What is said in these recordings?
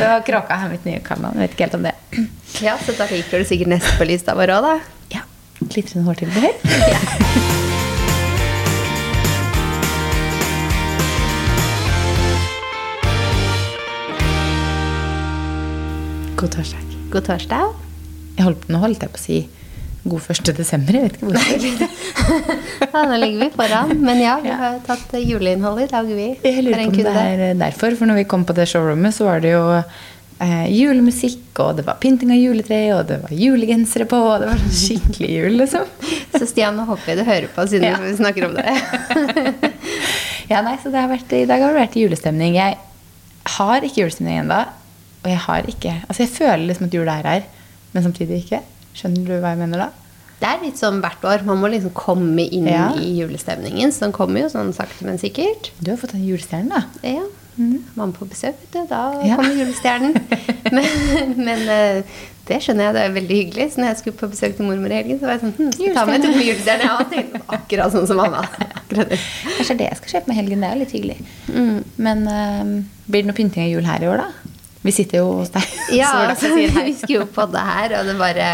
Så kråka er mitt nye kallenavn. Jeg vet ikke helt om det. Ja, Så da liker du sikkert neste på lista vår òg, da. Ja. Glitrende Ja. God torsdag. God torsdag. Jeg holdt, nå holdt jeg på å si god 1. desember. Jeg vet ikke hvorfor. Ja, nå ligger vi foran. Men ja, vi har tatt juleinnholdet i dag, vi. Jeg lurer på om det er derfor. For når vi kom på det showroomet, så var det jo eh, julemusikk, og det var pynting av juletre, og det var julegensere på, og det var sånn skikkelig jul, liksom. Så Stian, nå håper jeg du hører på siden Ja. vi snakker om det. Ja, nei, så det har vært, I dag har det vært julestemning. Jeg har ikke julestemning ennå. Og jeg har ikke Altså, jeg føler liksom at jula er her, men samtidig ikke. Skjønner du hva jeg mener da? Det er litt sånn hvert år. Man må liksom komme inn Ja. i julestemningen. Så den kommer jo sånn sakte, men sikkert. Du har fått en julestjerne, da. Ja. Mamma på besøk, vet du. Da Ja. kommer julestjernen. men men eh, det skjønner jeg, det er veldig hyggelig. Så når jeg skulle på besøk til mormor i helgen, så var jeg sånn hm, skal jeg ta med to julestjerner. julestjerne? Ja, tenkte akkurat sånn som mamma. Akkurat det. Kanskje det jeg skal kjøpe med helgen. Det er jo litt hyggelig. Mm. Men uh, blir det noe pynting av jul her i år, da? Vi sitter jo hos deg. Ja, så altså, vi skulle jo podde her, og det bare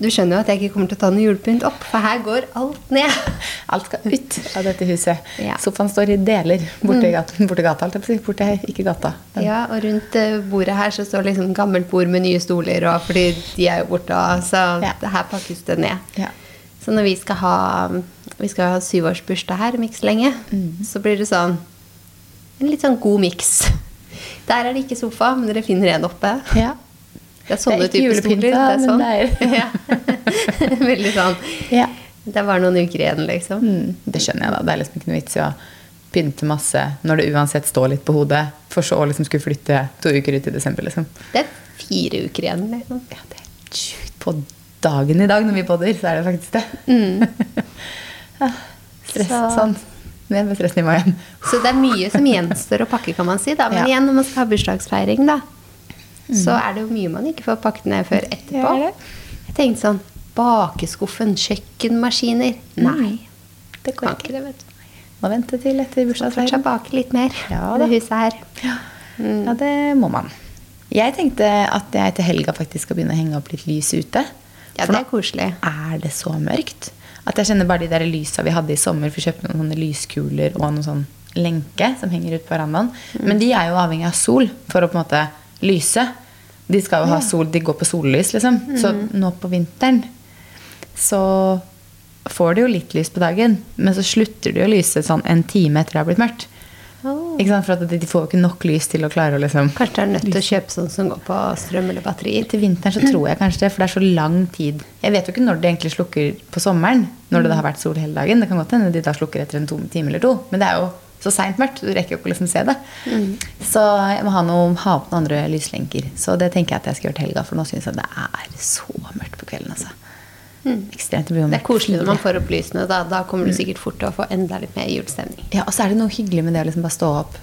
du skjønner jo at jeg ikke kommer til å ta noe julepynt opp, for her går alt ned. Alt skal ut av dette huset. Ja. Mm. Sofaen står i deler borti gata. Borti gata, alt jeg. Borti her, ikke gata. Ja, og rundt eh, bordet her så står liksom gammelt bord med nye stoler, og fordi de er jo borte, så Ja. det her pakkes det ned. Ja. Så når vi skal ha Vi skal ha syvårsbursdag her om ikke så lenge, Mm. så blir det sånn En litt sånn god miks. Der er det ikke sofa, men dere finner en oppe. ja. Det er sånne er typer stoler. Det er sånn. det er- ja. Veldig sånn. ja. Det var noen uker igjen, liksom. Mm, det skjønner jeg, da. Det er liksom ikke noe vits i å pynte masse når det uansett står litt på hodet, for så å liksom skulle flytte to uker ut i desember, liksom. Det er fire uker igjen, liksom. Ja, det er sjukt. På dagen i dag når vi podder, så er det faktisk det. ja, stress, Så- sånn. Ned med stressnivået igjen. Så det er mye som gjenstår å pakke, kan man si. Da. Men Ja. igjen, når man skal ha bursdagsfeiring, da, så er det jo mye man ikke får pakket ned før etterpå. Det det. Jeg tenkte sånn Bakeskuffen, kjøkkenmaskiner. Nei. Det går ikke. det, vet du. Må vente til etter bursdagsfeiringen. fortsatt bake litt mer Ja i det huset her. Ja, det må man. Jeg tenkte at jeg til helga faktisk skal begynne å henge opp litt lys ute. Ja, For det er nå koselig. er det så mørkt. At jeg kjenner bare de der lysa vi hadde i sommer. For vi kjøpte noen sånne lyskuler og noen sånn lenke som henger ut på verandaen. Men de er jo avhengig av sol for å på en måte lyse. De skal jo ha sol, de går på sollys, liksom. Så nå på vinteren så får de jo litt lys på dagen, men så slutter de å lyse sånn en time etter det har blitt mørkt. Oh. Ikke sant? For at de de får jo ikke nok lys til å klare å liksom Kanskje du er nødt til å kjøpe sånn som går på strøm eller batterier. Til vinteren så tror jeg kanskje det, for det er så lang tid. Jeg vet jo ikke når det egentlig slukker på sommeren, når det da har vært sol hele dagen. Det kan godt hende de da slukker etter en time eller to, men det er jo så seint mørkt. Du rekker jo ikke å liksom se det. Så jeg må ha, noe, ha opp noen andre lyslenker. Så det tenker jeg at jeg skal gjøre til helga, for nå syns jeg det er så mørkt på kvelden. altså. Ekstremt. Det blir jo Det er koselig når man får opp lysene. Da, da kommer du sikkert fort til å få enda litt mer julestemning. Ja, og så er det noe hyggelig med det å liksom bare stå opp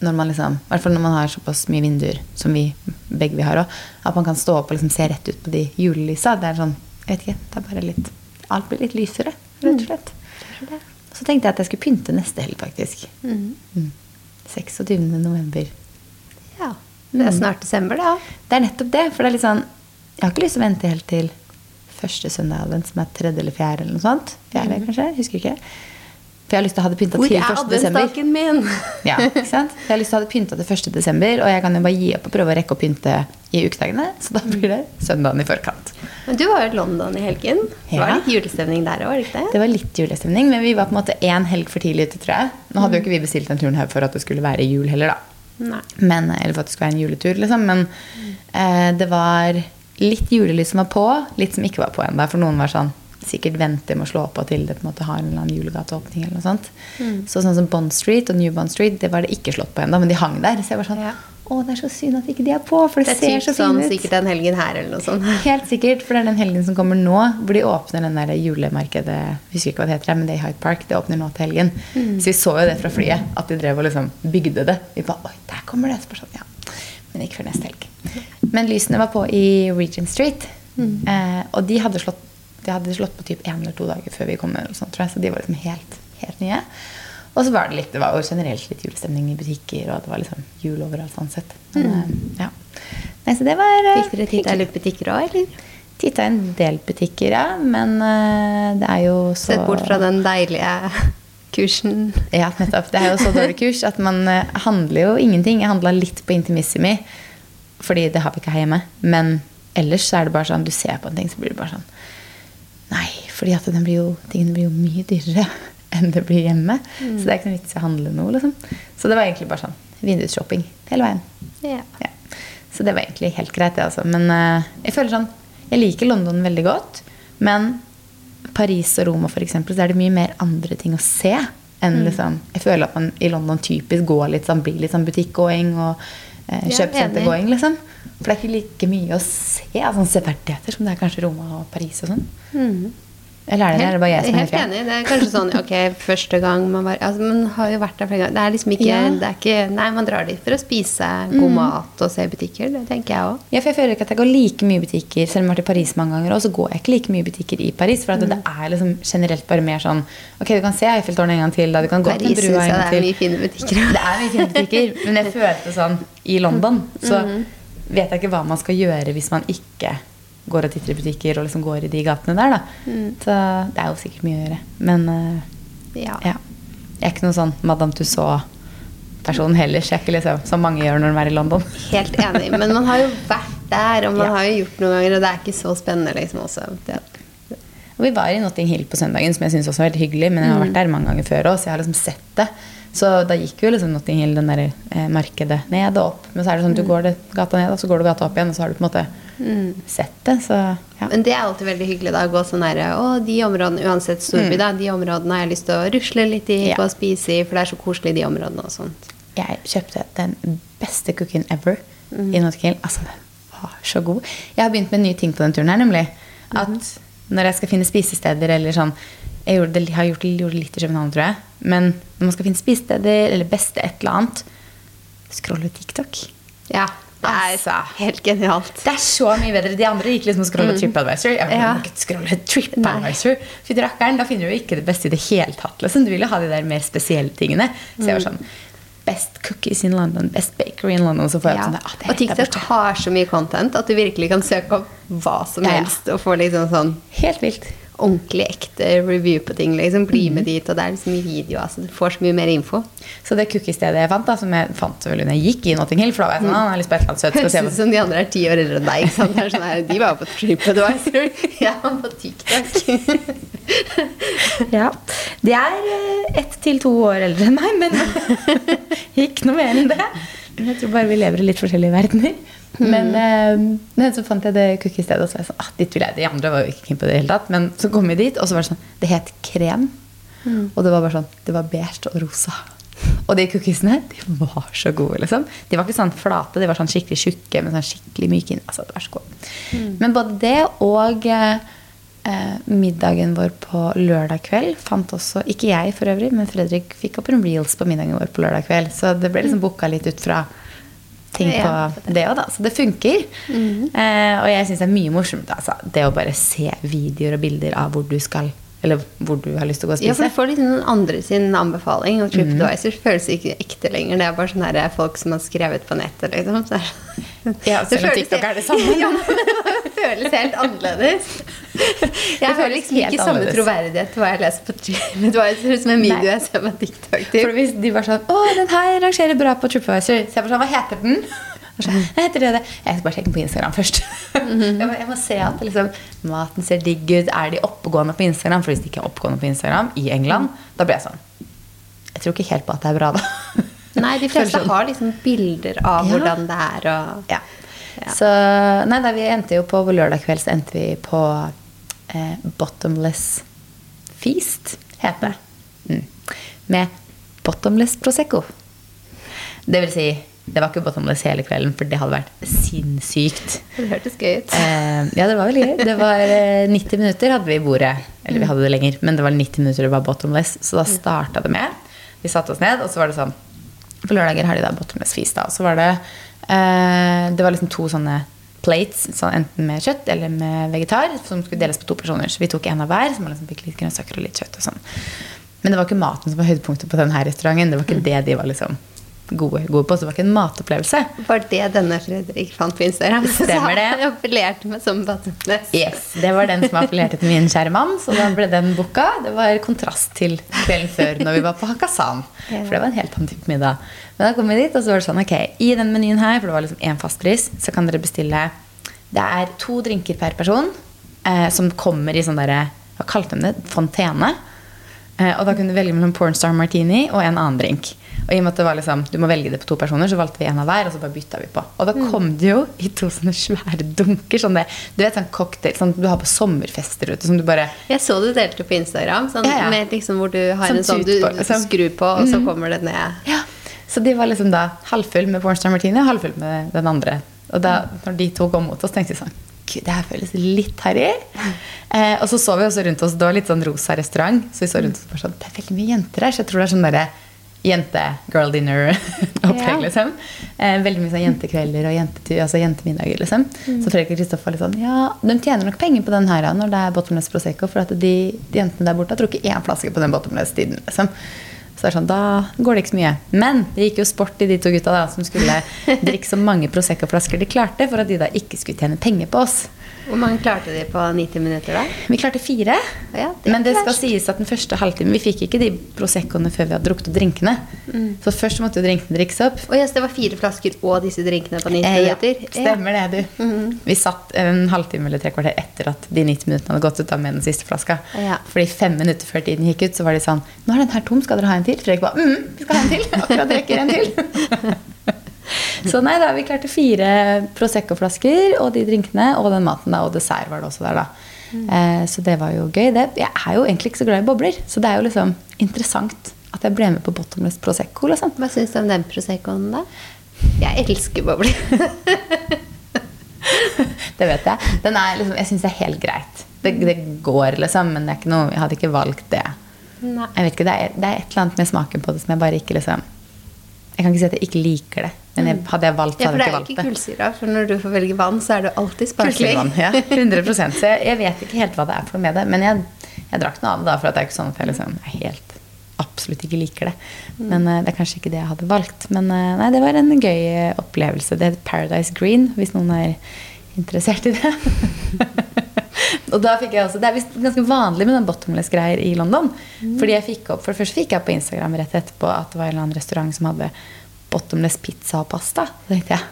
når man liksom, i hvert fall når man har såpass mye vinduer som vi begge vi har òg, at man kan stå opp og liksom se rett ut på de julelysa. Det er sånn, jeg vet ikke, det er bare litt, alt blir litt lysere, rett og slett. Så tenkte jeg at jeg skulle pynte neste helg faktisk. Mm. 26. november. Ja. Det er snart desember, da. Det er nettopp det, for det er litt sånn, jeg har ikke lyst til å vente helt til første søndag advent, som er tredje eller fjerde eller noe sånt. Fjerde kanskje, husker ikke. For jeg har lyst til å ha det pynta Hvor til er 1. desember. adventsdagen min? Ja, ikke sant? For jeg har lyst til å ha det pynta til 1. desember, og jeg kan jo bare gi opp og prøve å rekke å pynte i ukedagene. Så da blir det søndagen i forkant. Men du var jo i London i helgen. Det var litt julestemning der òg, det det? Var litt julestemning, men vi var på en måte én helg for tidlig ute, tror jeg. Nå hadde jo ikke vi bestilt den turen her for at det skulle være jul heller, da. Men, eller for at det skulle være en juletur, liksom. Men eh, det var litt julelys som var på, litt som ikke var på ennå. For noen var sånn sikkert venter med å slå på til det på en måte har en eller annen julegateåpning. eller noe sånt. Så sånn som Bond Street og New Bond Street, det var det ikke slått på ennå, men de hang der. Så jeg var sånn Ja. Å, det er så synd at ikke de er på, for det, Det er ser så fint sånn fint ut. sikkert den helgen her eller noe sånt. Helt sikkert, for det er den helgen som kommer nå, hvor de åpner den der julemarkedet Jeg husker ikke hva det heter, men det er i Hyde Park. Det åpner nå til helgen. Så vi så jo det fra flyet, at de drev og liksom bygde det. Vi bare Oi, der kommer det. Så sånn, ja. Men ikke før neste helg. Men lysene var på i Regent Street. Eh, og de hadde, slått, de hadde slått på typ én eller to dager før vi kom sånt, Så de var liksom helt, helt nye. Og så var det litt, det var jo generelt litt julestemning i butikker, og det var liksom jul overalt sånn sett. Men, mm. ja. Nei, så det var eh, Fikk dere titta i litt butikker òg, eller? Titta i en del butikker, ja. Men eh, det er jo så Sett bort fra den deilige kursen. Ja, nettopp. Det er jo så dårlig kurs at man eh, handler jo ingenting. Jeg handla litt på Intimissimi, fordi det har vi ikke her hjemme. Men ellers så er det bare sånn, du ser på en ting, så blir det bare sånn Nei, fordi at den blir jo, tingene blir jo mye dyrere enn det blir hjemme. Så det er ikke noe vits i å handle noe, liksom. Så det var egentlig bare sånn vindusshopping hele veien. Yeah. Ja. Så det var egentlig helt greit, det, altså. Men uh, jeg føler sånn Jeg liker London veldig godt, men Paris og Roma, for eksempel, så er det mye mer andre ting å se. Enn liksom, jeg føler at man i London typisk går litt sånn, blir litt sånn butikkgåing og eh, kjøpesentergåing, liksom. For det er ikke like mye å se av sånne severdigheter som det er kanskje Roma og Paris og sånn. Mhm. Eller er det, helt, det bare jeg som er helt helt enig. Det er kanskje sånn ok, første gang man var altså, Man har jo vært der flere ganger. Det er liksom ikke, Ja. det er ikke Nei, man drar dit for å spise god mat og se butikker. Det tenker jeg òg. Ja, for jeg føler ikke at jeg går like mye butikker, selv om jeg har vært i Paris mange ganger, og så går jeg ikke like mye butikker i Paris, for at det er liksom generelt bare mer sånn, ok, du kan se Eiffeltårnet en gang til, da du kan gå Paris til brua en jeg det er mye fine butikker. Det er mye fine butikker, men jeg følte sånn, i London, så vet jeg ikke hva man skal gjøre hvis man ikke går og titter i butikker og liksom går i de gatene der, da. Så det er jo sikkert mye å gjøre. Men uh, Ja. ja, jeg er ikke noen sånn Madame Tussauds-person heller, så jeg er ikke liksom, som mange gjør når de er i London. Helt enig. Men man har jo vært der, og man Ja. har jo gjort noen ganger, og det er ikke så spennende liksom også. Det, Og vi var i Notting Hill på søndagen, som jeg synes også var veldig hyggelig. Men jeg har vært der mange ganger før òg, så jeg har liksom sett det. Så da gikk jo liksom Notting Hill, den der eh, markedet, ned og opp. Men så er det sånn du går det, gata ned, og så går du gata opp igjen, og så har du på en måte sett det. Så ja. Men det er alltid veldig hyggelig da, å gå sånn herre Å, de områdene, uansett storby, da, de områdene har jeg lyst til å rusle litt i, Mm. Ja. gå og spise i, for det er så koselig, de områdene og sånt. Jeg kjøpte den beste cooken ever i Notting Hill. Altså, den var så god. Jeg har begynt med nye ting på den turen her, nemlig. At når jeg skal finne spisesteder eller sånn Jeg gjorde det, har gjort, det litt i København, tror jeg. Men når man skal finne spisesteder eller beste et eller annet, scrolle TikTok. Ja, Altså. helt genialt. Det er så mye bedre. De andre gikk liksom og scrolla TripAdvisor. Jeg Ja. scrolle TripAdvisor. Fy rakkeren, da finner du jo ikke det beste i det hele tatt. Liksom. Du vil jo ha de der mer spesielle tingene. Så jeg var sånn Best cookies in London, best bakery in London. Så får jeg Ja. sånn, ah, det Og TikTok har så mye content at du virkelig kan søke opp hva som Ja, ja. helst og få liksom sånn Helt vilt. Ordentlig ekte review på ting. liksom Bli Mhm. med dit, og det er liksom video, altså du får så mye mer info. Så det cookiestedet jeg fant, da, som jeg fant selvfølgelig når jeg gikk i Notting Hill For da var jeg sånn, ah, har lyst på et eller annet søtt. Høres ut som de andre er ti år eldre enn deg. Ikke sant? Sånn her, de var på TripAdvisor. Jeg var på TikTok. Ja. De er eh, ett til to år eldre enn meg, men ikke noe mer enn det. Jeg tror bare vi lever i litt forskjellige verdener. Men, eh, men så fant jeg det cookiestedet, og så var jeg sånn ah, dit vil jeg. De andre var jo ikke keen på det i det hele tatt. Men så kom vi dit, og så var det sånn Det het krem. Og det var bare sånn Det var beige og rosa. Og de cookiesene de var så gode. liksom De var ikke sånn flate, de var sånn skikkelig tjukke, men sånn skikkelig myke. Altså, det var så gode. Men både det og eh, middagen vår på lørdag kveld fant også Ikke jeg for øvrig, men Fredrik fikk opp en reels på middagen vår på lørdag kveld. Så det ble liksom booka litt ut fra ting på Ja, det òg, da. Så det funker. Eh, og jeg syns det er mye morsomt altså, det å bare se videoer og bilder av hvor du skal Eller hvor du har lyst til å gå og spise. Ja, for du får litt noen andre sin anbefaling, og TripAdvisor mm. føles ikke ekte lenger. Det er bare sånne folk som har skrevet på nettet, liksom. Så Ja, selv om TikTok er det samme. Ja, det føles helt annerledes. Jeg har liksom ikke ikke samme troverdighet til hva jeg leser på TripAdvisor. Som en video jeg ser på TikTok. For hvis de var sånn 'Å, den her rangerer bra på TripAdvisor', så jeg bare sånn 'Hva heter den?' Jeg heter det det? Jeg skal bare sjekke den på Instagram først. jeg, må, jeg må se at liksom, maten ser digg ut. Er de oppegående på Instagram? For hvis de ikke er oppegående på Instagram i England, da blir jeg sånn Jeg tror ikke helt på at det er bra, da. Nei, de fleste har liksom bilder av Ja. hvordan det er. Og, Ja. Ja. Så Nei, da vi endte jo på på lørdag kveld, så endte vi på eh, Bottomless Feast, heter det. Mm. Med bottomless Prosecco. Det vil si, det var ikke bottomless hele kvelden, for det hadde vært sinnssykt. Det hørtes gøy ut. Eh, ja, det var veldig gøy. Det var eh, 90 minutter hadde vi i bordet. Eller vi hadde det lenger, men det var 90 minutter det var bottomless. Så da starta det med Vi satte oss ned, og så var det sånn På lørdager har de da bottomless feast. da. Så var det eh, Det var liksom to sånne plates, så enten med kjøtt eller med vegetar, som skulle deles på to personer. Så vi tok en av hver, så man liksom fikk litt grønnsaker og litt kjøtt og sånn. Men det var ikke maten som var høydepunktet på denne restauranten. Det var ikke det de var liksom gode, gode på. Så det var ikke en matopplevelse. Var det denne Fredrik fant på Instagram? Stemmer det. Han appellerte meg som bottomless. Yes, Det var den som appellerte til min kjære mann, så da ble den booka. Det var kontrast til kvelden før når vi var på Hakkasan. For det var en helt annen type middag. Men da kom vi dit, og så var det sånn, ok, i den menyen her, for det var liksom én fastpris, så kan dere bestille Det er to drinker per person eh, som kommer i sånn derre Hva kalte de det? Fontene. Eh, og da kunne du velge mellom pornstar martini og en annen drink. Og i og med at det var liksom, du må velge det på to personer, så valgte vi en av hver. Og så bare bytta vi på. Og da kom det jo i to sånne svære dunker. Sånn det, du vet sånn cocktail sånn du har på sommerfester ute. Som du bare Jeg så du delte på Instagram, sånn, Ja, ja. Med liksom hvor du har som en sånn du skrur på, og så kommer det ned. Ja. Så de var liksom da halvfull med pornstar martini og halvfull med den andre. Og da når de to kom mot oss, tenkte vi sånn Gud, det her føles litt harry. Eh, og så så vi også rundt oss, det var litt sånn rosa restaurant. Så vi så rundt oss og bare sånn Det er veldig mye jenter her. Så jeg tror det er sånn derre jente-girl dinner-opplegg, Ja. liksom. Eh, veldig mye sånn jentekvelder og jentetur, altså jentemiddager, liksom. Så Fredrik og Kristoffer var litt sånn Ja, de tjener nok penger på den her når det er bottomless prosecco, for at de, de jentene der borte har drukket én flaske på den bottomless-tiden, liksom. Så det er sånn, da går det ikke så mye. Men det gikk jo sport i de to gutta da, som skulle drikke så mange Prosecco-flasker de klarte, for at de da ikke skulle tjene penger på oss. Hvor mange klarte de på 90 minutter da? Vi klarte fire. Ja, det men det skal verst. sies at den første halvtimen Vi fikk ikke de Proseccoene før vi hadde drukket drinkene. Mm. Så først måtte jo drinkene drikkes opp. Og yes, det var fire flasker og disse drinkene på 90 Eh, ja, minutter. stemmer det, du. Mhm. Vi satt en halvtime eller tre kvarter etter at de 90 minuttene hadde gått ut av med den siste flaska. Ja. Fordi fem minutter før tiden gikk ut, så var de sånn Nå er den her tom, skal dere ha en til? Fredrik bare mm, vi skal ha en til. Akkurat rekker en til. så nei da, vi klarte fire Prosecco-flasker og de drinkene og den maten da, og dessert var det også der, da. Mm. Eh, så det var jo gøy. Det, jeg er jo egentlig ikke så glad i bobler, så det er jo liksom interessant at jeg ble med på bottomless Prosecco. liksom. Hva syns du om den Proseccoen, da? Jeg elsker bobler. Det vet jeg. Den er liksom, jeg syns det er helt greit. Det, det går, liksom, men noe, jeg hadde ikke valgt det. Ikke, det er, det er et eller annet med smaken på det som jeg bare ikke liksom Jeg kan ikke si at jeg ikke liker det, men jeg, hadde jeg valgt, så Ja, for det er ikke ikke kullsyra. For når du får velge vann, så er det alltid sparkling. Vann, ja, 100 Så jeg, jeg vet ikke helt hva det er for noe med det. Men jeg, jeg drakk noe av det, da, for at det er ikke sånn at jeg liksom helt absolutt ikke liker det. Men uh, det er kanskje ikke det jeg hadde valgt. Men uh, nei, det var en gøy opplevelse. Det heter Paradise Green, hvis noen er interessert i det. og da fikk jeg også, Det er visst ganske vanlig med den bottomless-greier i London. Fordi jeg fikk opp, For det første fikk jeg opp på Instagram rett etterpå at det var en eller annen restaurant som hadde bottomless pizza og pasta. Så tenkte jeg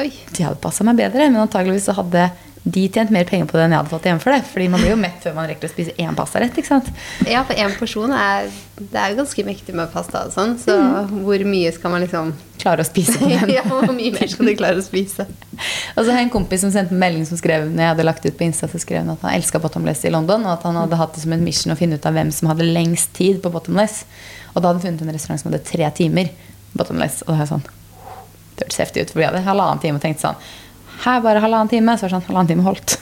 Oi. de hadde passa meg bedre, men antageligvis så hadde de tjent mer penger på det enn jeg hadde fått igjen for det. Fordi man blir jo mett før man rekker å spise én pastarett. ikke sant? Ja, for én porsjon er Det er jo ganske mektig med pasta og sånn, så hvor mye skal man liksom Klare å spise på den. Ja, hvor mye mer skal du klare å spise? Og så har jeg en kompis som sendte en melding som skrev når jeg hadde lagt ut på Insta, så skrev han at han elska bottomless i London, og at han hadde hatt det som en mission å finne ut av hvem som hadde lengst tid på bottomless. Og da hadde han funnet en restaurant som hadde tre timer bottomless. Og det er sånn Det hørtes heftig ut, for vi hadde halvannen time og tenkte sånn Her bare halvannen time. Så var det sånn Halvannen time holdt.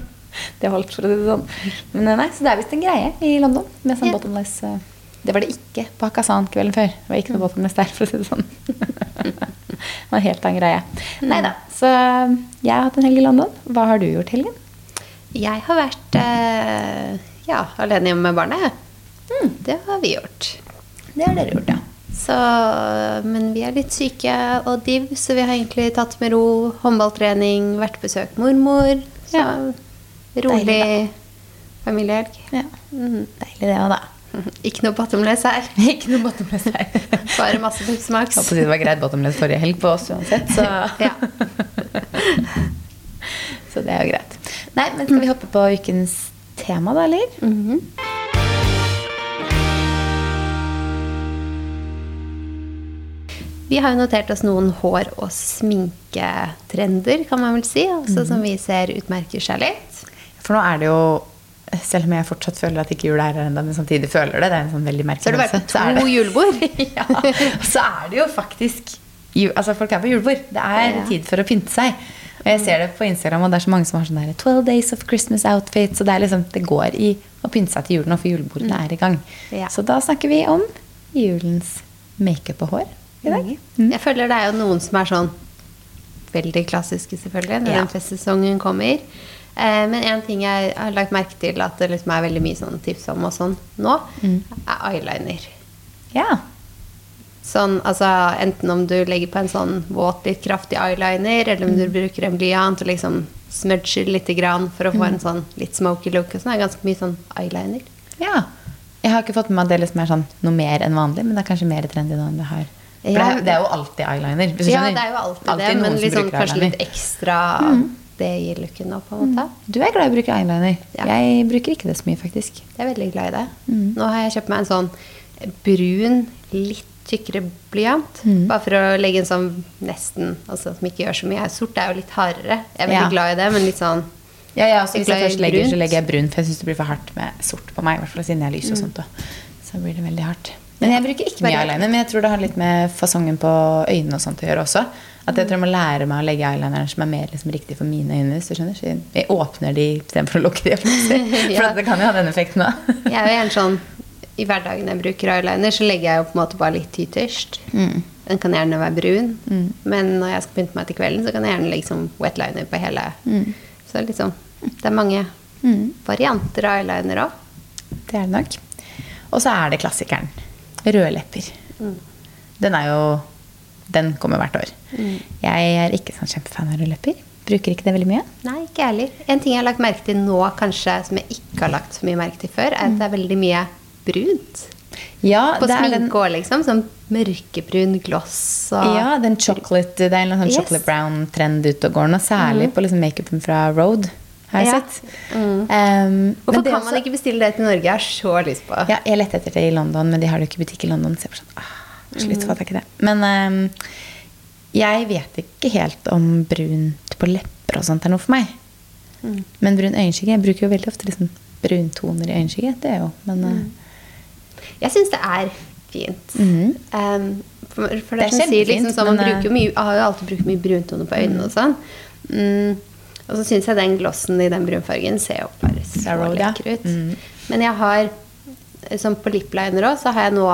det holdt, for å si det sånn. Men nei, så det er visst en greie i London med sånn Ja. bottomless. eh, Det var det ikke på Hakkasan kvelden før. Det var ikke noe bottomless der, for å si det sånn. det var en helt annen greie. Nei da. Så jeg har hatt en helg i London. Hva har du gjort helgen? Jeg har vært eh, ja, alene hjemme med barnet. Mm. Det har vi gjort. Det har dere gjort, ja. Så, men vi er litt syke og div, så vi har egentlig tatt med ro. Håndballtrening, vært besøk mormor. Så Ja. rolig Deilig, familiehelg. ja. Mm. Deilig det òg, da. Ikke noe bottomless her. Ikke noe bottomless her. Bare masse Pepsi Max. Håper det var greit bottomless forrige helg på oss uansett, så Ja. Så det er jo greit. Nei, men skal vi hoppe på ukens tema, da, eller? Mhm. Vi har jo notert oss noen hår- og sminketrender, kan man vel si, også som vi ser utmerker seg litt. For nå er det jo selv om jeg fortsatt føler at ikke jula er her ennå, men samtidig føler det. Det er en sånn veldig merkelig Så har du vært på to julebord. ja. Så er det jo faktisk Altså, folk er på julebord. Det er Ja. tid for å pynte seg. Og jeg ser det på Instagram, og det er så mange som har sånn der 12 days of Christmas outfits. Og det liksom, det går i å pynte seg til julen, og for julebordene er i gang. Ja. Så da snakker vi om julens makeup og hår i dag. Mm. Jeg føler det er jo noen som er sånn veldig klassiske, selvfølgelig, når Ja. den festsesongen kommer. Eh, men en ting jeg har lagt merke til at det liksom er veldig mye sånn tips om og sånn nå, er eyeliner. Ja. Sånn, altså Enten om du legger på en sånn våt, litt kraftig eyeliner, eller om du bruker en blyant og liksom smudger litt grann for å få en sånn litt smoky look. Og sånn, er ganske mye sånn eyeliner. ja. Jeg har ikke fått med meg det liksom er sånn noe mer enn vanlig, men det er kanskje mer trendy nå enn det har. For Ja. det, det er jo alltid eyeliner. Hvis du Ja, skjønner. det er jo alltid, Alltid det, men liksom, kanskje eyeliner. litt ekstra det gir looken nå, på en måte. Du er glad i å bruke eyeliner. Ja. Jeg bruker ikke det så mye, faktisk. Jeg er veldig glad i det. Nå har jeg kjøpt meg en sånn brun, litt tykkere blyant. Bare for å legge en sånn nesten, altså som ikke gjør så mye. Sort er jo litt hardere. Jeg er veldig Ja. glad i det, men litt sånn Ja, ja, altså, hvis jeg først legger, så legger jeg brun, for jeg syns det blir for hardt med sort på meg. i hvert fall siden jeg er lys og sånt. Da. Så blir det veldig hardt. Men jeg bruker ikke mye eyeliner. Men jeg tror det har litt med fasongen på øynene og sånt å gjøre også. At jeg tror jeg må lære meg å legge eyelineren som er mer liksom, riktig for mine øyne. hvis du skjønner. Så jeg åpner de istedenfor å lukke de. For det kan jo ha den effekten òg. Jeg er jo gjerne sånn I hverdagen jeg bruker eyeliner, så legger jeg jo på en måte bare litt tytterst. Den kan gjerne være brun, men når jeg skal pynte meg til kvelden, så kan jeg gjerne legge sånn wetliner på hele. Så liksom, det er mange varianter av eyeliner òg. Det er det nok. Og så er det klassikeren. Røde lepper. Den er jo Den kommer hvert år. Jeg er ikke sånn kjempefan av røde lepper. Bruker ikke det veldig mye. Nei, ikke jeg heller. En ting jeg har lagt merke til nå, kanskje, som jeg ikke har lagt så mye merke til før, er at det er veldig mye brunt. Ja, På det sminke òg, liksom. Sånn mørkebrun gloss og ja, den chocolate, det er en sånn Yes. chocolate brown-trend ute og går nå. Særlig på liksom makeupen fra Road, har jeg Ja. sett. Mm. Um, Hvorfor kan også- man ikke bestille det til Norge? Jeg har så lyst på. Ja, jeg lette etter det i London, men de har det ikke i butikk i London. Så jeg sånn, ah, slutt, Mm. ikke det. Men um, jeg vet ikke helt om brunt på lepper og sånt er noe for meg. Mm. Men brun øyenskygge Jeg bruker jo veldig ofte liksom bruntoner i øyenskygge. Det er jo, men Mm. eh, Jeg syns det er fint. Um, for, for Det det, er kjempefint. liksom, sånn, man men, eh, bruker mye, har jo alltid brukt mye bruntone på øynene og sånn. Mm, og så syns jeg den glossen i den brunfargen ser jo bare så lekker ut. Mm. Men jeg har, som på lipliner òg, så har jeg nå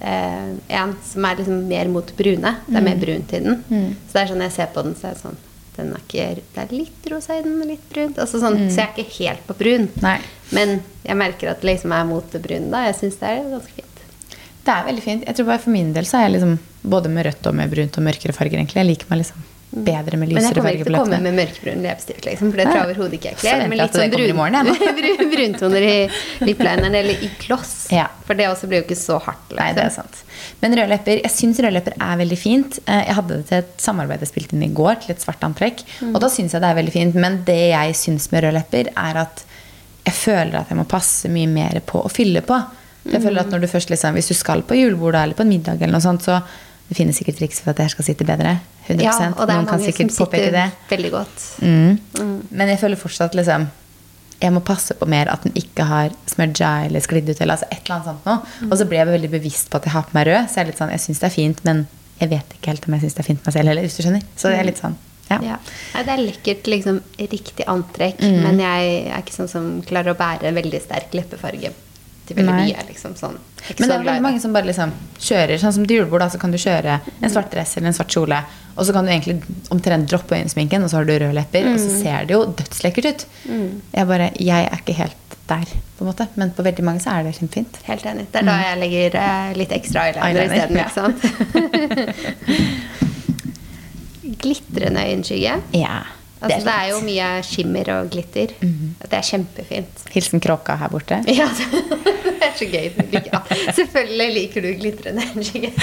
eh, en som er liksom mer mot brune. Det er Mm. mer brunt i den. Så det er sånn jeg ser på den, så er det sånn den er ikke, Det er litt rosa i den, litt brunt. Altså sånn, Så jeg er ikke helt på brun. Mm. Nei. Men jeg merker at det liksom er mot det brune. da. Jeg syns det er ganske fint. det er veldig fint. Jeg tror bare For min del så er jeg liksom både med rødt og med brunt og mørkere farger. egentlig. Jeg liker meg liksom bedre med Men jeg kommer ikke til å komme med mørkebrun leppestift, liksom, for det tror jeg overhodet ikke jeg kler. Men litt sånn brun, morgen, bruntoner i liplineren, eller i gloss. Ja. For det også blir jo ikke så hardt. Nei, det er sant. Men røde lepper, jeg syns røde lepper er veldig fint. Eh, Jeg hadde det til et samarbeid jeg spilte inn i går, til et svart antrekk. Og da syns jeg det er veldig fint. Men det jeg syns med røde lepper, er at jeg føler at jeg må passe mye mer på å fylle på. Jeg føler at når du først liksom, Hvis du skal på julebord eller på en middag, eller noe sånt, så det finnes sikkert triks for at det her skal sitte bedre. 100%. Ja, og det er Noen mange som sitter det. veldig godt. Mm. Men jeg føler fortsatt liksom jeg må passe på mer at den ikke har smudga eller sklidd ut. Eller altså et eller annet sånt noe. Og så blir jeg veldig bevisst på at jeg har på meg rød. Så jeg er litt sånn, jeg syns det er fint, men jeg vet ikke helt om jeg syns det er fint meg selv heller. hvis du skjønner. Så det er litt sånn, ja. Ja. Nei, det er lekkert, liksom riktig antrekk, Mm. men jeg er ikke sånn som klarer å bære veldig sterk leppefarge til veldig Nei. mye. liksom sånn. Men det er veldig mange som bare liksom kjører sånn som til julebord. Da, så kan du kjøre en svart dress eller en svart kjole, og så kan du egentlig omtrent droppe øyensminken, og så har du røde lepper, og så ser det jo dødslekkert ut. Jeg bare, jeg er ikke helt der, på en måte. Men på veldig mange så er det kjempefint. Helt enig. Det er da jeg legger eh, litt ekstra eyeliner, Mm. Eyeliner, isteden. ja. Ikke sant? Glitrende øyenskygge. Ja, Altså, det, er jo mye skimmer og glitter. Det er kjempefint. Hilsen kråka her borte. Ja, det er så gøy. Ja, selvfølgelig liker du glitrende øyenskygge.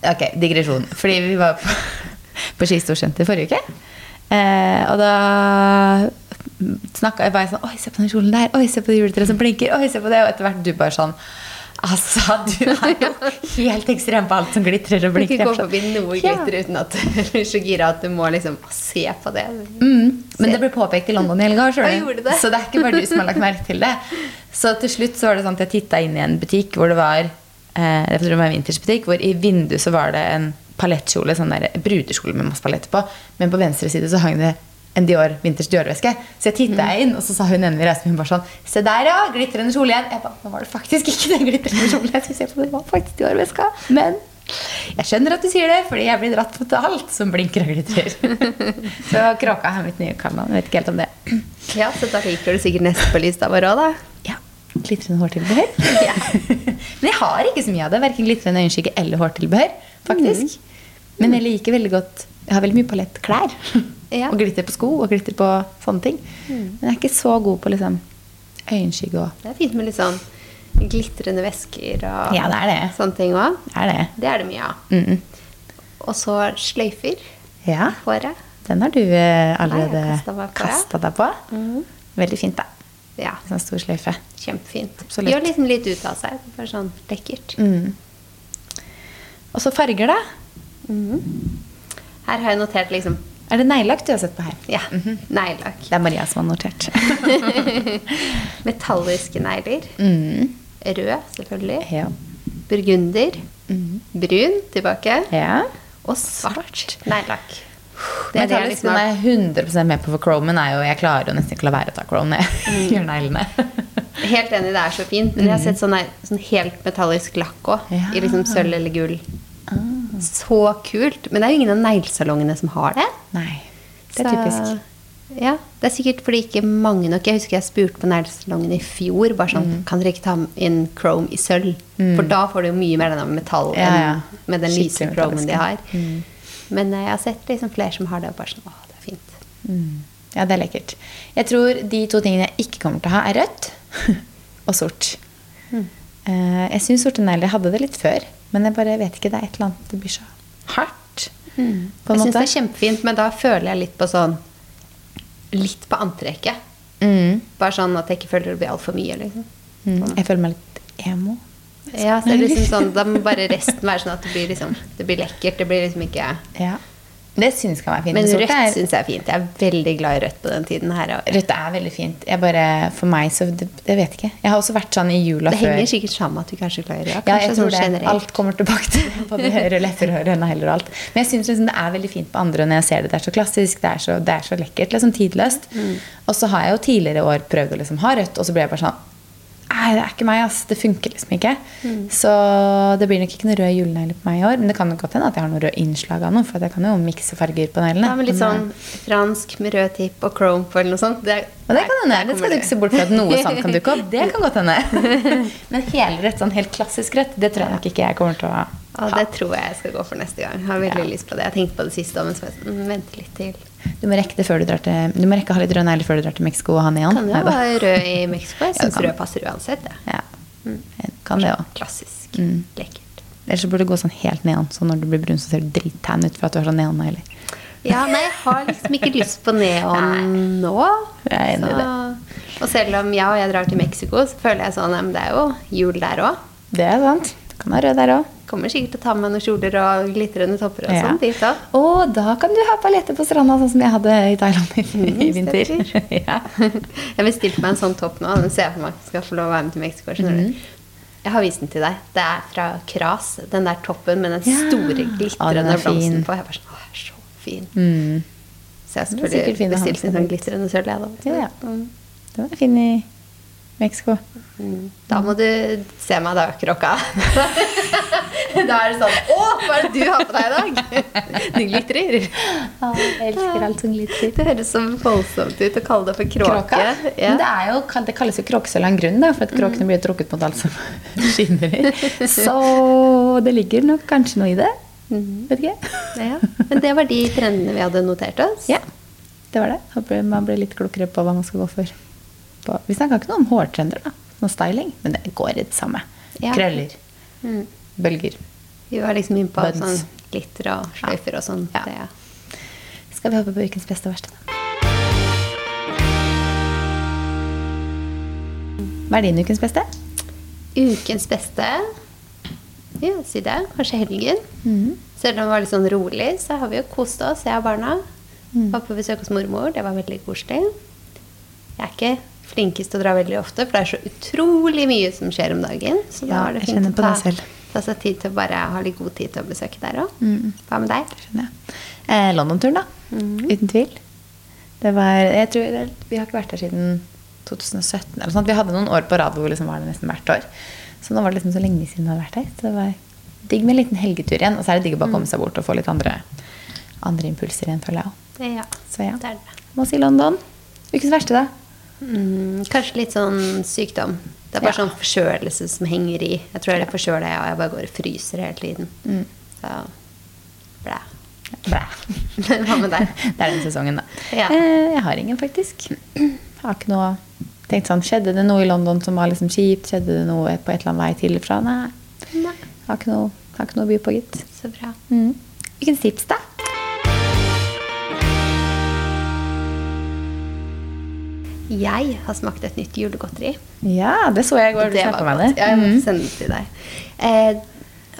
Ok, digresjon. Fordi vi var på, på Skistorsenter forrige uke. Eh, og da snakka jeg bare sånn Oi, se på den kjolen der. Oi, se på det juletreet som blinker. Oi, se på det. Og etter hvert du bare sånn Altså, du er jo helt ekstrem på alt som glitrer og Du kan ikke gå er forbi noe noe Ja. uten at du blir så gira at du må liksom se på det. Mm, men det ble påpekt i London i helga. Så det er ikke bare du som har lagt merke til det. Så til slutt så var det sånn at jeg titta inn i en butikk hvor det var eh, det var en vintersbutikk, hvor i vinduet så var det en palettkjole, sånn der brudekjole med masse paletter på. Men på venstre side så hang det en Dior vinters Dior-veske. Så jeg titta Mm. inn, og så sa hun ene vi reiste med, hun bare sånn Se der, ja! Glitrende kjole igjen. Jeg ba, Nå var det faktisk ikke den glitrende kjolen jeg skulle se på, det var faktisk Dior-veska. Men Jeg skjønner at du sier det, fordi jeg blir dratt mot alt som blinker og glitrer. Så kråka er mitt nye kallenavn. Vet ikke helt om det. Ja, så da liker du sikkert neste på lista vår òg, da. Ja, Glitrende hårtilbehør. Ja. Men jeg har ikke så mye av det. Verken glitrende øyenskygge eller hårtilbehør. faktisk. Men jeg liker veldig godt Jeg har veldig mye palettklær. Ja. Og glitter på sko og glitter på sånne ting. Men jeg er ikke så god på liksom øyenskygge og Det er fint med litt sånn glitrende væsker og Ja, det det. sånne ting òg. Det, det? Det er det mye av. Mm. Og så sløyfer Ja. håret. Den har du eh, allerede kasta deg på. Veldig fint, da. Ja, Sånn stor sløyfe. kjempefint. Absolutt. Gjør liksom litt ut av seg. Bare sånn lekkert. Mm. Og så farger, da. Her har jeg notert liksom Er det neglelakk du har sett på her? Ja, neglelakk. Det er Maria som har notert. Metalliske negler. Mm. Rød, selvfølgelig. Ja. Burgunder. Brun tilbake. ja. Og svart neglelakk. Det er det jeg liksom den har er 100 med på, for chromen er jo Jeg klarer jo nesten ikke å la være å ta chrome når jeg gjør neglene. Helt enig, det er så fint. Men jeg har sett sånn, sånn helt metallisk lakk òg. Ja. I liksom sølv eller gull. Så kult. Men det er jo ingen av neglesalongene som har det. Nei. Det er Så- typisk. Ja, Det er sikkert fordi ikke mange nok Jeg husker jeg spurte på neglesalongen i fjor. Bare sånn, Mm. Kan dere ikke ta inn chrome i sølv? For da får du jo mye mer den metall Ja, enn med den lyse chromen de har. Mm. Men eh, jeg har sett liksom flere som har det, og bare sånn Å, det er fint. Mm. Ja, det er lekkert. Jeg tror de to tingene jeg ikke kommer til å ha, er rødt og sort. Mm. Eh, jeg syns sorte negler hadde det litt før, men jeg bare vet ikke. Det er et eller annet Det blir så hardt. Mm. Jeg syns det er kjempefint, men da føler jeg litt på sånn Litt på antrekket. Mm. Bare sånn at jeg ikke føler det blir altfor mye, liksom. Mm. Jeg føler meg litt emo. Ja, så det liksom sånn, Da må bare resten være sånn at det blir, liksom, det blir lekkert. Det blir liksom ikke Ja. Det syns kan være fint. Men rødt er- syns jeg er fint. Jeg er veldig glad i rødt på den tiden her. Rødt er veldig fint. Jeg bare, for meg så det, det vet ikke. Jeg har også vært sånn i jula det før. henger sikkert sammen at du kanskje er glad i rød. Ja, jeg tror sånn det. generelt. Alt kommer tilbake til det. Både røde lepper, røde negler og alt. Men jeg syns liksom det er veldig fint på andre når jeg ser det. Det er så klassisk, det er så, det er så lekkert. Liksom tidløst. Mm. Og så har jeg jo tidligere år prøvd å liksom ha rødt, og så ble jeg bare sånn Nei, det er ikke meg, ass. Det funker liksom ikke. Mm. Så det blir nok ikke noe rød julenegler på meg i år. Men det kan nok godt hende at jeg har noe rød innslag av noe, for jeg kan jo mikse farger på neglene. Ja, men litt sånn fransk med rød tipp og chrome på eller noe sånt. Det, Og det kan hende. Det skal du ikke se bort fra at noe sånt kan dukke opp. Det kan godt hende. Men helrett, sånn helt klassisk rødt, det tror jeg nok ikke jeg kommer til å ha. Ja, det tror jeg jeg skal gå for neste gang. Jeg har veldig Ja. lyst på det. Jeg tenkte på det siste, men så sånn, mm, vente litt til. Du må rekke det før du drar til Du må rekke å ha litt rød negler før du drar til Mexico og ha neon. Kan jo være rød i Mexico. Jeg Ja, syns ja, rød passer uansett. Det. Ja. Kan det òg. Klassisk. Mm. Lekkert. Ellers så burde du gå sånn helt neon. Så når du blir brun, så ser du drittan ut for at du har sånn neonnegler. Ja, nei, jeg har liksom ikke lyst på neon nå. Jeg er enig i det. Og selv om jeg og jeg drar til Mexico, så føler jeg sånn at det er jo jul der òg. Det er sant. Du kan ha rød der òg. Kommer sikkert til å ta med noen kjoler og glitrende topper og Ja. sånn dit òg. Og da kan du ha paljetter på stranda, sånn som jeg hadde i Thailand i, i vinter. ja. Jeg bestilte meg en sånn topp nå. Den ser jeg for meg skal få lov å være med til Mexico. skjønner du? Jeg har vist den til deg. Det er fra Kras. Den der toppen med den store, glitrende er blomsten på. Jeg bare sånn, Å, er så fin. Mm. Så jeg skulle bestilt en sånn glitrende sølv. jeg, da. Ja, ja. Mm. Den er fin i Mexico. Mm. Da må du se meg da, krokka. da er det sånn Å, hva er det du har på deg i dag? Du glitrer. jeg elsker alt som glitrer. Det høres så voldsomt ut å kalle det for kråke. Ja. Det, jo, det kalles jo kråkesølv av en grunn, da, for at kråkene blir trukket mot alt som skinner. Så det ligger nok kanskje noe i det. Vet ikke. Ja. Men det var de trendene vi hadde notert oss. Ja, det var det. Håper man blir litt klokere på hva man skal gå for. På. Vi snakka ikke noe om hårtrender, da. Noe styling. Men det går i det samme. Ja. Krøller. Mm. Bølger. Vi var liksom inne på sånn glitter og sløyfer og sånn. Ja. Skal vi hoppe på ukens beste og verste, da? Hva er din ukens beste? Ukens beste Ja, si det. Kanskje helgen. Selv om det var litt sånn rolig, så har vi jo kost oss, jeg og barna. Var på besøk hos mormor. Det var veldig koselig. Jeg er ikke flinkest til å dra veldig ofte, for det er så utrolig mye som skjer om dagen. Så da Ja, var det fint å ta, seg tid til å bare ha litt god tid til å besøke der òg. Hva med deg? Skjønner jeg. Eh, London-turen, da. Uten tvil. Det var, jeg tror, Vi har ikke vært der siden 2017. Eller sånt. Vi hadde noen år på rad hvor vi liksom var der nesten hvert år. Så nå var det liksom så lenge siden vi hadde vært der. Så det var digg med en liten helgetur igjen. Og så er det digg å bare komme seg bort og få litt andre, andre impulser igjen, føler jeg òg. Ja, Så ja. det er det. Må si London. Ukens verste, da? Mm, kanskje litt sånn sykdom. Det er bare Ja. sånn forkjølelse som henger i. Jeg tror jeg er forkjøla, jeg, og jeg bare går og fryser hele tiden. Mm. Så blæ. Blæ. Hva med deg? Det er den sesongen, da. Ja. Eh, jeg har ingen, faktisk. Jeg har ikke noe tenkt sånn Skjedde det noe i London som var liksom kjipt? Skjedde det noe på et eller annet vei til og fra? Nei. Nei, har ikke noe, har ikke noe å by på, gitt. så bra. Mm. Hvilken tips, da? Jeg har smakt et nytt julegodteri. Ja, det så jeg i går. Du Det var godt. jeg må Mm. sende det til deg. Eh,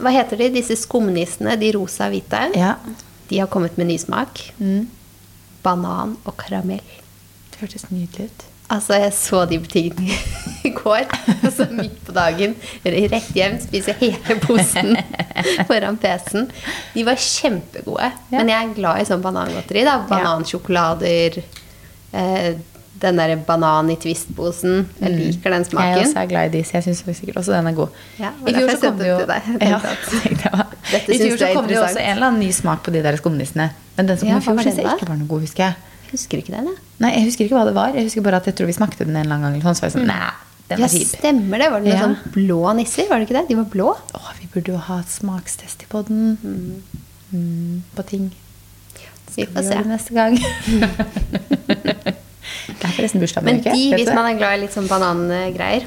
hva heter de? Disse skumnissene, de rosa og hvite. Ja. De har kommet med ny smak. Mm. Banan og karamell. Det hørtes nydelig ut. Altså, jeg så de butikkene i går, og så midt på dagen, rett hjem, spise hele posen foran PC-en. De var kjempegode. Ja. Men jeg er glad i sånn banangodteri. da. Banansjokolader, eh, den der banan i Twist-posen. Jeg liker den smaken. Jeg er også er glad i disse. jeg syns sikkert også den er god. Ja, I fjor så kom det jo ja, I fjor så kom det jo også en eller annen ny smak på de der skumnissene. Men den som Ja, kom i fjor, syns jeg ikke var noe god, husker jeg. Jeg husker ikke den, jeg. Nei, jeg husker ikke hva det var. Jeg husker bare at jeg tror vi smakte den en eller annen gang. Sånn, så var jeg sånn, nei, den Ja, stemmer det. Var det noen Ja. sånn blå nisser? Var det ikke det? De var blå. Åh, vi burde jo ha et smakstest i podden. Mm, på ting. Vi Skal får vi se. neste gang? det er forresten bursdag om en Men de, hvis man er glad i litt sånn banangreier,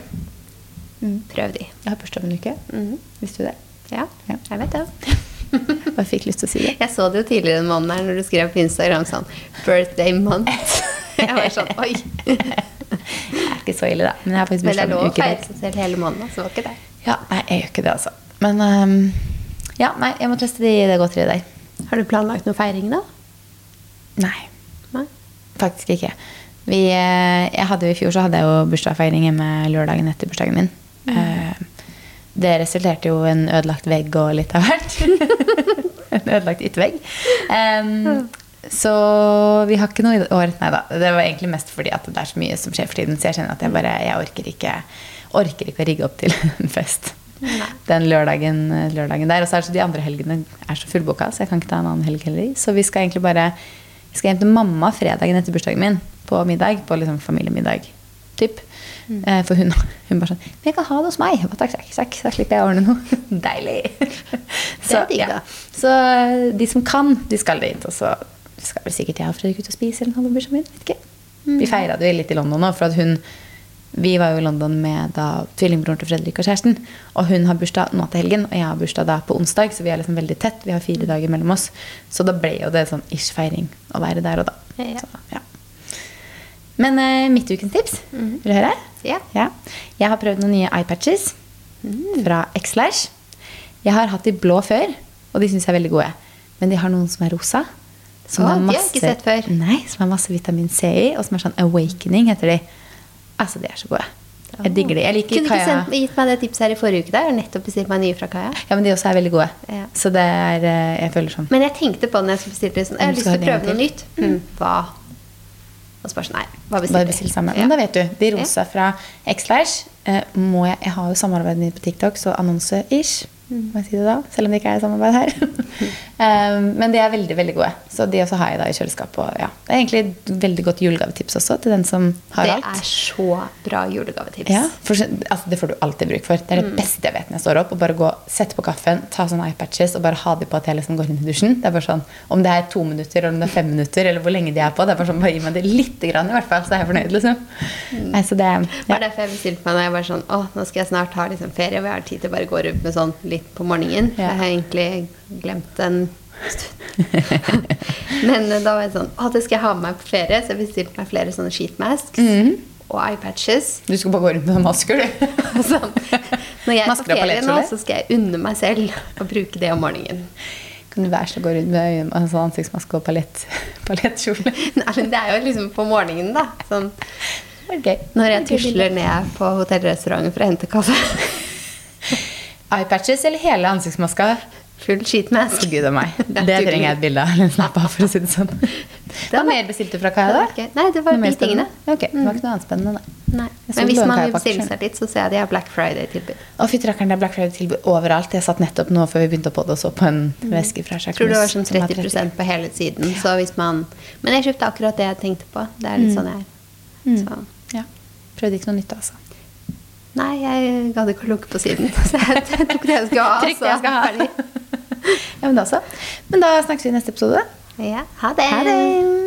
Mm. prøv de. Jeg har bursdag om en uke. Mhm. Visste du det? Ja, Ja. jeg vet det. Bare fikk lyst til å si det. Jeg så det jo tidligere den måneden her når du skrev på Instagram sånn 'birthday month'. Jeg var sånn oi. Det er ikke så ille, da. Men jeg har faktisk Men det er lov en å uke. feire seg selv hele måneden, så var ikke det. Ja, nei, jeg gjør ikke det, altså. Men um, ja, nei, jeg må teste de, det godteriet der. Har du planlagt noe feiring, da? Nei, Nei? faktisk ikke. Vi, eh, jeg hadde jo I fjor så hadde jeg jo bursdagsfeiring hjemme lørdagen etter bursdagen min. Eh, det resulterte jo i en ødelagt vegg og litt av hvert. en ødelagt yttervegg. Em, så vi har ikke noe i år. Nei da. Det var egentlig mest fordi at det er så mye som skjer for tiden. Så jeg kjenner at jeg bare jeg orker ikke, orker ikke å rigge opp til en fest Nei. den lørdagen, lørdagen der. Og så er det så de andre helgene er så fullboka, så jeg kan ikke ta en annen helg heller. Så vi skal egentlig bare skal hjem til mamma fredagen etter bursdagen min på middag. På liksom familiemiddag. Typ. Eh, For hun, hun bare sånn 'Men jeg kan ha det hos meg.' Takk, takk, takk, så slipper jeg å ordne noe. Deilig. Digg, da. Så eh, de som kan, de skal dit. Og så skal vel sikkert jeg og Fredrik ut og spise eller noe på bursdagen min. Vet ikke. Mm. Vi feira det jo litt i London nå, for at hun vi var jo i London med da tvillingbroren til Fredrik og kjæresten. Og hun har bursdag nå til helgen, og jeg har bursdag da på onsdag. Så vi er liksom veldig tett. Vi har fire dager mellom oss. Så da ble jo det sånn ish feiring å være der og da. Ja. Så, ja. Men eh, tips, mm tips, vil du høre? Ja. Ja. Jeg har prøvd noen nye eyepatches fra Xlash. Jeg har hatt de blå før, og de syns jeg er veldig gode. Men de har noen som er rosa. Som Å, har de har ikke sett før. Nei, som har masse vitamin C i, og som er sånn awakening, heter de. Altså, de er så gode. Jeg digger de. Jeg liker Kunne du ikke Kaja. gitt meg det tipset her i forrige uke? der? Nettopp bestilt meg nye fra Kaja. Ja, men de også er veldig gode. Ja. Så det er eh, Jeg føler sånn Men jeg tenkte på det når jeg skulle bestille sånn, jeg har lyst til å prøve noe nytt. Mm. Hva? Og så bare sånn, nei, hva bestiller, Bare det. Ja. Men da vet du. De rosa fra Xlash eh, må jeg Jeg har jo samarbeidet mitt på TikTok, så annonse-ish. Mm. Må jeg si det da? Selv om det ikke er samarbeid her. um, men de er veldig veldig gode. Så de også har jeg da i kjøleskapet. Og, ja. Det er egentlig et veldig godt julegavetips også til den som har Det alt. er så bra julegavetips. Ja, for, altså, det får du alltid bruk for. Det er det Mm. beste jeg vet når jeg står opp. Å bare gå, sette på kaffen, ta sånne eyepatches og bare ha de på at jeg liksom går inn i dusjen. Det er bare sånn, Om det er to minutter eller om det er fem minutter, eller hvor lenge de er på. Det er bare sånn, bare Gi meg det lite grann, i hvert fall, så er jeg fornøyd. liksom. Nei, så det, ja. var derfor jeg bestilte meg når jeg var sånn Å, nå skal jeg snart ha liksom ferie, og jeg har tid til å bare gå rundt med sånn litt på morgenen. Ja. Jeg har egentlig glemt en stund. Men eh, da var jeg sånn Å, det skal jeg ha med meg på ferie, så jeg bestilte meg flere sånne sheetmasks Mhm. og eyepatches. Du skal bare gå rundt med masker, du. Sånn. Når jeg er på ferie nå, så skal jeg unne meg selv å bruke det om morgenen. Kan du være så gå rundt med altså ansiktsmaske og palett, palettkjole? Nei, men det er jo liksom på morgenen, da. Sånn, Okay. når jeg tusler ned på hotellrestauranten for å hente kaffe. Eyepatches eller hele ansiktsmaska? Full. Å, Gud a meg. Det er Det trenger jeg et bilde av. Eller en snap av, for å si det sånn. Det var- mer bestilte du fra Kaja, da? Det var. Nei, det var de tingene. Ok, det var ikke noe annet spennende. Nei. Men hvis man vil bestille seg litt, så ser jeg de har Black Friday-tilbud. Å, fy rakkeren, det er Black Friday-tilbud overalt. Jeg satt nettopp nå før vi begynte på det og så på en veske fra Mm. tror det var sånn 30, 30 på hele siden. Så hvis man Men jeg kjøpte akkurat det jeg tenkte på. Det er litt Mm. sånn jeg er. Så. Ja. Prøvde ikke noe nytt, altså. Nei, jeg gadd ikke å lukke på siden. Så jeg tok det jeg skulle ha. Trykk det jeg skal ha. ja, men da så. Men da snakkes vi i neste episode. Ja, ha det. Ha det.